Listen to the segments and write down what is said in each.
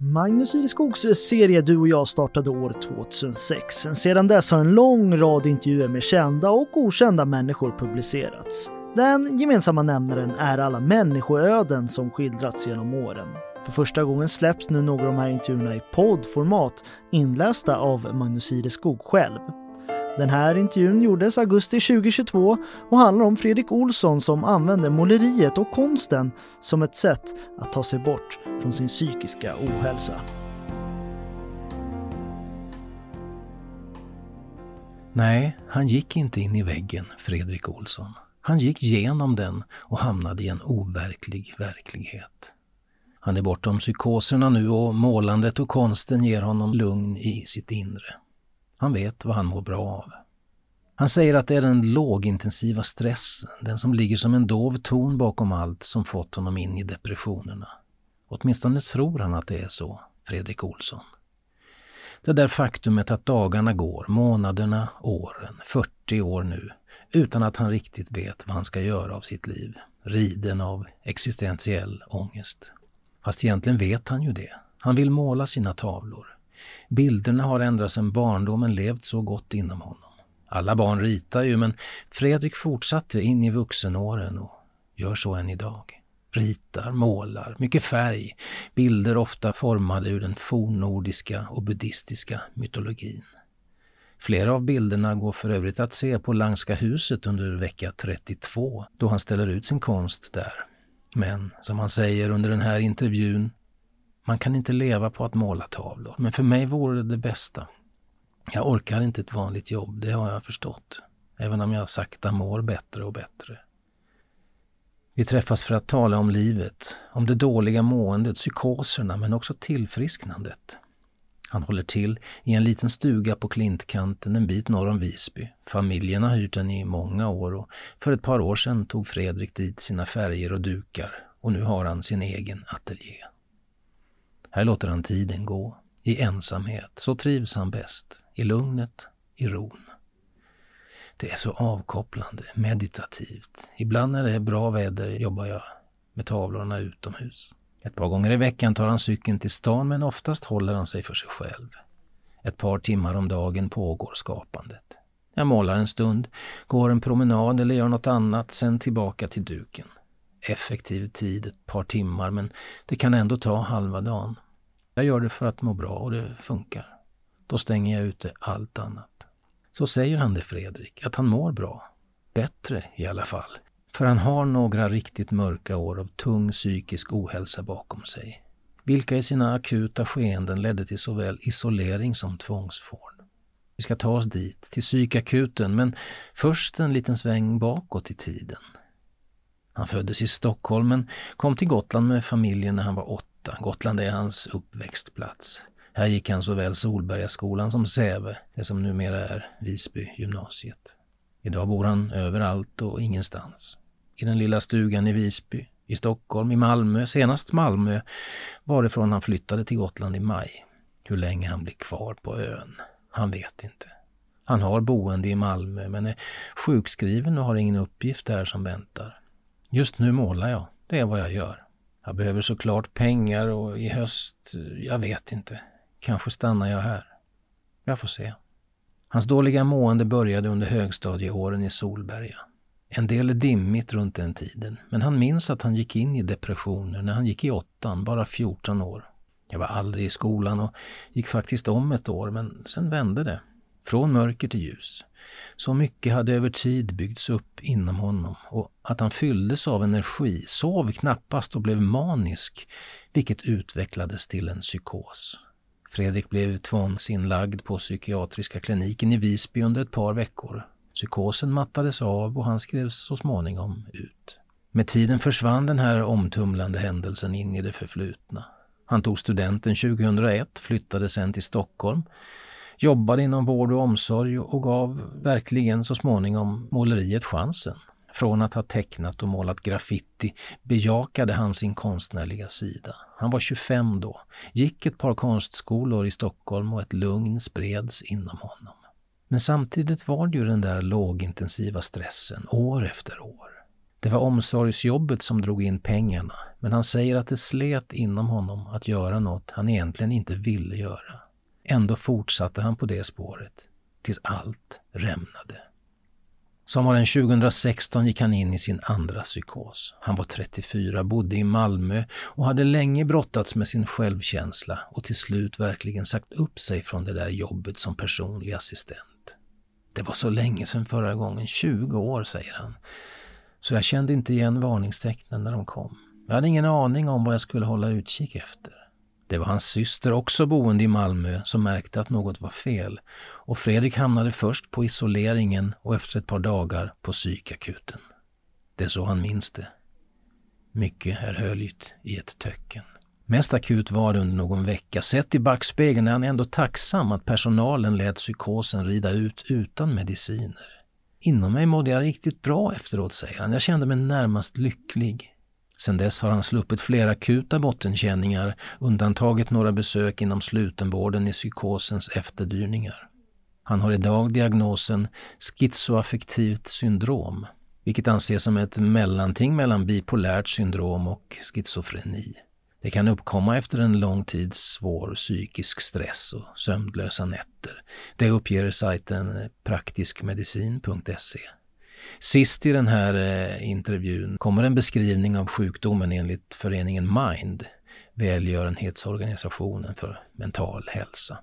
Magnus Ireskogs eh, serie Du och jag startade år 2006. Sedan dess har en lång rad intervjuer med kända och okända människor publicerats. Den gemensamma nämnaren är alla människoöden som skildrats genom åren. För första gången släpps nu några av de här intervjuerna i poddformat inlästa av Magnus Ireskog själv. Den här intervjun gjordes augusti 2022 och handlar om Fredrik Olsson som använder måleriet och konsten som ett sätt att ta sig bort från sin psykiska ohälsa. Nej, han gick inte in i väggen, Fredrik Olsson. Han gick genom den och hamnade i en overklig verklighet. Han är bortom psykoserna nu och målandet och konsten ger honom lugn i sitt inre. Han vet vad han mår bra av. Han säger att det är den lågintensiva stressen, den som ligger som en dov ton bakom allt som fått honom in i depressionerna. Åtminstone tror han att det är så, Fredrik Olsson. Det där faktumet att dagarna går, månaderna, åren, 40 år nu, utan att han riktigt vet vad han ska göra av sitt liv. Riden av existentiell ångest. Fast egentligen vet han ju det. Han vill måla sina tavlor. Bilderna har ända sedan barndomen levt så gott inom honom. Alla barn ritar ju, men Fredrik fortsatte in i vuxenåren och gör så än idag. Ritar, målar, mycket färg, bilder ofta formade ur den fornnordiska och buddhistiska mytologin. Flera av bilderna går för övrigt att se på Langska huset under vecka 32, då han ställer ut sin konst där. Men, som han säger under den här intervjun, man kan inte leva på att måla tavlor, men för mig vore det det bästa. Jag orkar inte ett vanligt jobb, det har jag förstått. Även om jag sakta mår bättre och bättre. Vi träffas för att tala om livet, om det dåliga måendet, psykoserna men också tillfrisknandet. Han håller till i en liten stuga på klintkanten en bit norr om Visby. Familjen har hyrt den i många år och för ett par år sedan tog Fredrik dit sina färger och dukar och nu har han sin egen ateljé. Här låter han tiden gå, i ensamhet. Så trivs han bäst, i lugnet, i ron. Det är så avkopplande, meditativt. Ibland när det är bra väder jobbar jag med tavlorna utomhus. Ett par gånger i veckan tar han cykeln till stan men oftast håller han sig för sig själv. Ett par timmar om dagen pågår skapandet. Jag målar en stund, går en promenad eller gör något annat, sen tillbaka till duken. Effektiv tid ett par timmar men det kan ändå ta halva dagen. Jag gör det för att må bra och det funkar. Då stänger jag ute allt annat. Så säger han det Fredrik, att han mår bra. Bättre i alla fall. För han har några riktigt mörka år av tung psykisk ohälsa bakom sig. Vilka i sina akuta skeenden ledde till såväl isolering som tvångsvård. Vi ska ta oss dit, till psykakuten, men först en liten sväng bakåt i tiden. Han föddes i Stockholm men kom till Gotland med familjen när han var åtta. Gotland är hans uppväxtplats. Här gick han såväl Solbergaskolan som Säve, det som numera är Visby gymnasiet. Idag bor han överallt och ingenstans. I den lilla stugan i Visby, i Stockholm, i Malmö, senast Malmö, varifrån han flyttade till Gotland i maj. Hur länge han blir kvar på ön, han vet inte. Han har boende i Malmö men är sjukskriven och har ingen uppgift där som väntar. Just nu målar jag, det är vad jag gör. Jag behöver såklart pengar och i höst, jag vet inte. Kanske stannar jag här. Jag får se. Hans dåliga mående började under högstadieåren i Solberga. En del är dimmigt runt den tiden, men han minns att han gick in i depressioner när han gick i åttan, bara 14 år. Jag var aldrig i skolan och gick faktiskt om ett år, men sen vände det. Från mörker till ljus. Så mycket hade över tid byggts upp inom honom och att han fylldes av energi, sov knappast och blev manisk, vilket utvecklades till en psykos. Fredrik blev tvångsinlagd på psykiatriska kliniken i Visby under ett par veckor. Psykosen mattades av och han skrevs så småningom ut. Med tiden försvann den här omtumlande händelsen in i det förflutna. Han tog studenten 2001, flyttade sen till Stockholm, jobbade inom vård och omsorg och gav verkligen så småningom måleriet chansen. Från att ha tecknat och målat graffiti bejakade han sin konstnärliga sida. Han var 25 då, gick ett par konstskolor i Stockholm och ett lugn spreds inom honom. Men samtidigt var det ju den där lågintensiva stressen år efter år. Det var omsorgsjobbet som drog in pengarna, men han säger att det slet inom honom att göra något han egentligen inte ville göra. Ändå fortsatte han på det spåret, tills allt rämnade. Sommaren 2016 gick han in i sin andra psykos. Han var 34, bodde i Malmö och hade länge brottats med sin självkänsla och till slut verkligen sagt upp sig från det där jobbet som personlig assistent. Det var så länge sedan förra gången, 20 år, säger han. Så jag kände inte igen varningstecknen när de kom. Jag hade ingen aning om vad jag skulle hålla utkik efter. Det var hans syster, också boende i Malmö, som märkte att något var fel och Fredrik hamnade först på isoleringen och efter ett par dagar på psykakuten. Det är så han minns det. Mycket är höljt i ett töcken. Mest akut var det under någon vecka. Sett i backspegeln är han ändå tacksam att personalen lät psykosen rida ut utan mediciner. Inom mig mådde jag riktigt bra efteråt, säger han. Jag kände mig närmast lycklig. Sedan dess har han sluppit flera akuta bottenkänningar, undantaget några besök inom slutenvården i psykosens efterdyningar. Han har idag diagnosen schizoaffektivt syndrom, vilket anses som ett mellanting mellan bipolärt syndrom och schizofreni. Det kan uppkomma efter en lång tids svår psykisk stress och sömnlösa nätter. Det uppger sajten praktiskmedicin.se. Sist i den här eh, intervjun kommer en beskrivning av sjukdomen enligt föreningen Mind, välgörenhetsorganisationen för mental hälsa.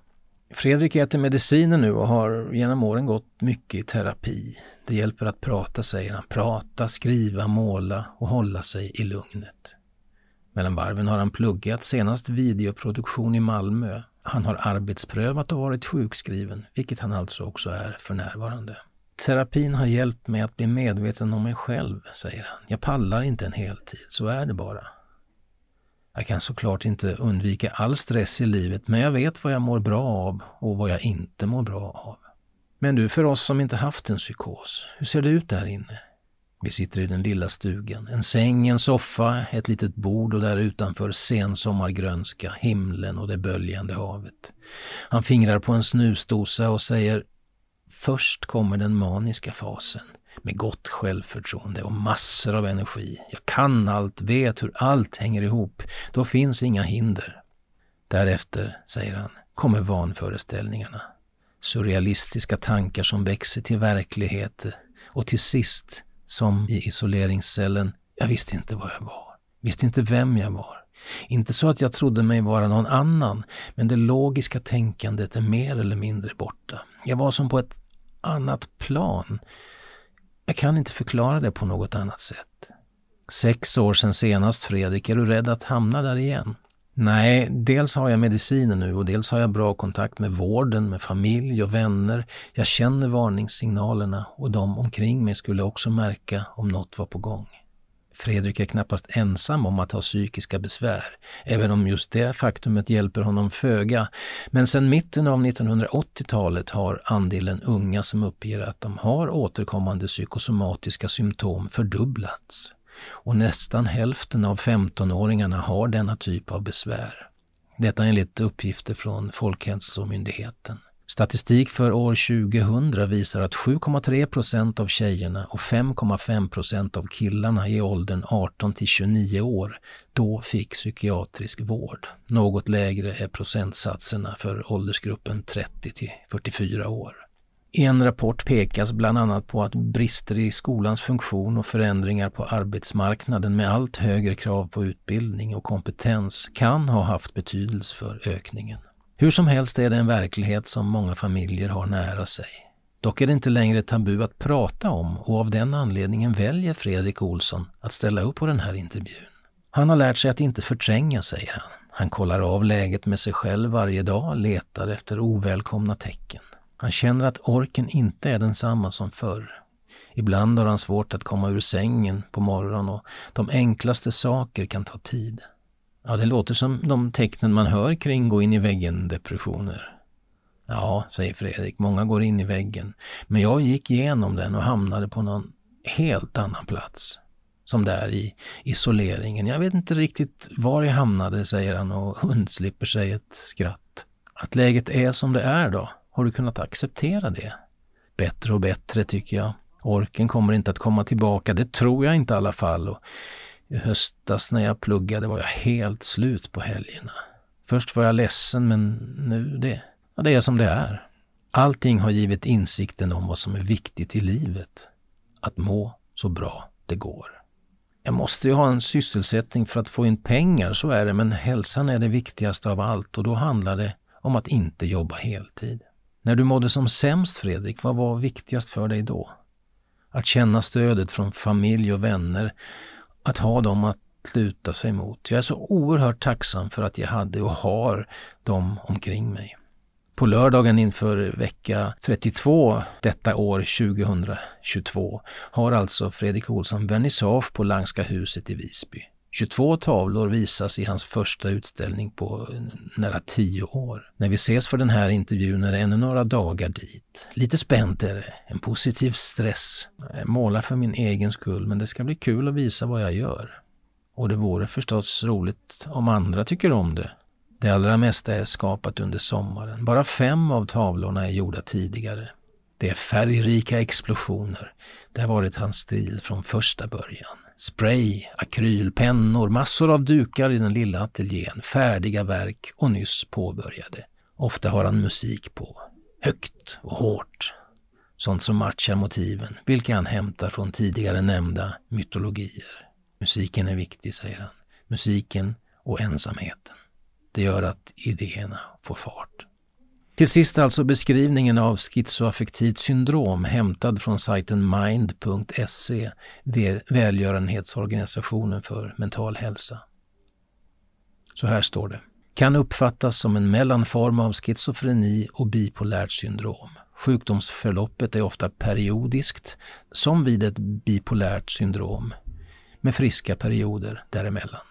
Fredrik äter mediciner nu och har genom åren gått mycket i terapi. Det hjälper att prata, säger han. Prata, skriva, måla och hålla sig i lugnet. Mellan varven har han pluggat, senast videoproduktion i Malmö. Han har arbetsprövat och varit sjukskriven, vilket han alltså också är för närvarande. Terapin har hjälpt mig att bli medveten om mig själv, säger han. Jag pallar inte en heltid, så är det bara. Jag kan såklart inte undvika all stress i livet, men jag vet vad jag mår bra av och vad jag inte mår bra av. Men du, för oss som inte haft en psykos, hur ser det ut där inne? Vi sitter i den lilla stugan. En säng, en soffa, ett litet bord och där utanför sensommargrönska, himlen och det böljande havet. Han fingrar på en snusdosa och säger Först kommer den maniska fasen med gott självförtroende och massor av energi. Jag kan allt, vet hur allt hänger ihop. Då finns inga hinder. Därefter, säger han, kommer vanföreställningarna. Surrealistiska tankar som växer till verklighet och till sist, som i isoleringscellen, jag visste inte vad jag var. Visste inte vem jag var. Inte så att jag trodde mig vara någon annan, men det logiska tänkandet är mer eller mindre borta. Jag var som på ett annat plan. Jag kan inte förklara det på något annat sätt. Sex år sedan senast, Fredrik, är du rädd att hamna där igen? Nej, dels har jag mediciner nu och dels har jag bra kontakt med vården, med familj och vänner. Jag känner varningssignalerna och de omkring mig skulle också märka om något var på gång. Fredrik är knappast ensam om att ha psykiska besvär, även om just det faktumet hjälper honom föga. Men sedan mitten av 1980-talet har andelen unga som uppger att de har återkommande psykosomatiska symptom fördubblats. Och nästan hälften av 15-åringarna har denna typ av besvär. Detta enligt uppgifter från Folkhälsomyndigheten. Statistik för år 2000 visar att 7,3 procent av tjejerna och 5,5 procent av killarna i åldern 18 till 29 år då fick psykiatrisk vård. Något lägre är procentsatserna för åldersgruppen 30 till 44 år. I en rapport pekas bland annat på att brister i skolans funktion och förändringar på arbetsmarknaden med allt högre krav på utbildning och kompetens kan ha haft betydelse för ökningen. Hur som helst är det en verklighet som många familjer har nära sig. Dock är det inte längre tabu att prata om och av den anledningen väljer Fredrik Olsson att ställa upp på den här intervjun. Han har lärt sig att inte förtränga, säger han. Han kollar av läget med sig själv varje dag, letar efter ovälkomna tecken. Han känner att orken inte är densamma som förr. Ibland har han svårt att komma ur sängen på morgonen och de enklaste saker kan ta tid. Ja, det låter som de tecknen man hör kring gå in i väggen-depressioner. Ja, säger Fredrik, många går in i väggen. Men jag gick igenom den och hamnade på någon helt annan plats. Som där i isoleringen. Jag vet inte riktigt var jag hamnade, säger han och undslipper sig ett skratt. Att läget är som det är då? Har du kunnat acceptera det? Bättre och bättre, tycker jag. Orken kommer inte att komma tillbaka, det tror jag inte i alla fall. Och i höstas när jag pluggade var jag helt slut på helgerna. Först var jag ledsen, men nu det, ja, det är som det är. Allting har givit insikten om vad som är viktigt i livet. Att må så bra det går. Jag måste ju ha en sysselsättning för att få in pengar, så är det, men hälsan är det viktigaste av allt och då handlar det om att inte jobba heltid. När du mådde som sämst, Fredrik, vad var viktigast för dig då? Att känna stödet från familj och vänner, att ha dem att luta sig mot. Jag är så oerhört tacksam för att jag hade och har dem omkring mig. På lördagen inför vecka 32 detta år 2022 har alltså Fredrik Olsson vernissage på Langska huset i Visby. 22 tavlor visas i hans första utställning på nära 10 år. När vi ses för den här intervjun är det ännu några dagar dit. Lite spänt är det, en positiv stress. Jag målar för min egen skull men det ska bli kul att visa vad jag gör. Och det vore förstås roligt om andra tycker om det. Det allra mesta är skapat under sommaren. Bara fem av tavlorna är gjorda tidigare. Det är färgrika explosioner. Det har varit hans stil från första början. Spray, akrylpennor, massor av dukar i den lilla ateljén, färdiga verk och nyss påbörjade. Ofta har han musik på. Högt och hårt. Sånt som matchar motiven, vilka han hämtar från tidigare nämnda mytologier. Musiken är viktig, säger han. Musiken och ensamheten. Det gör att idéerna får fart. Till sist alltså beskrivningen av schizoaffektivt syndrom hämtad från sajten mind.se, välgörenhetsorganisationen för mental hälsa. Så här står det. Kan uppfattas som en mellanform av schizofreni och bipolärt syndrom. Sjukdomsförloppet är ofta periodiskt, som vid ett bipolärt syndrom, med friska perioder däremellan.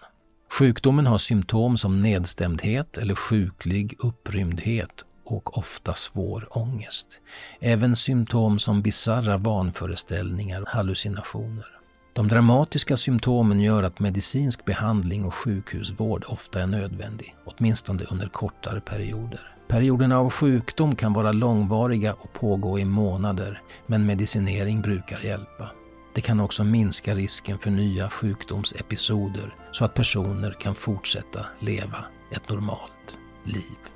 Sjukdomen har symptom som nedstämdhet eller sjuklig upprymdhet och ofta svår ångest. Även symptom som bizarra vanföreställningar och hallucinationer. De dramatiska symptomen gör att medicinsk behandling och sjukhusvård ofta är nödvändig, åtminstone under kortare perioder. Perioderna av sjukdom kan vara långvariga och pågå i månader, men medicinering brukar hjälpa. Det kan också minska risken för nya sjukdomsepisoder så att personer kan fortsätta leva ett normalt liv.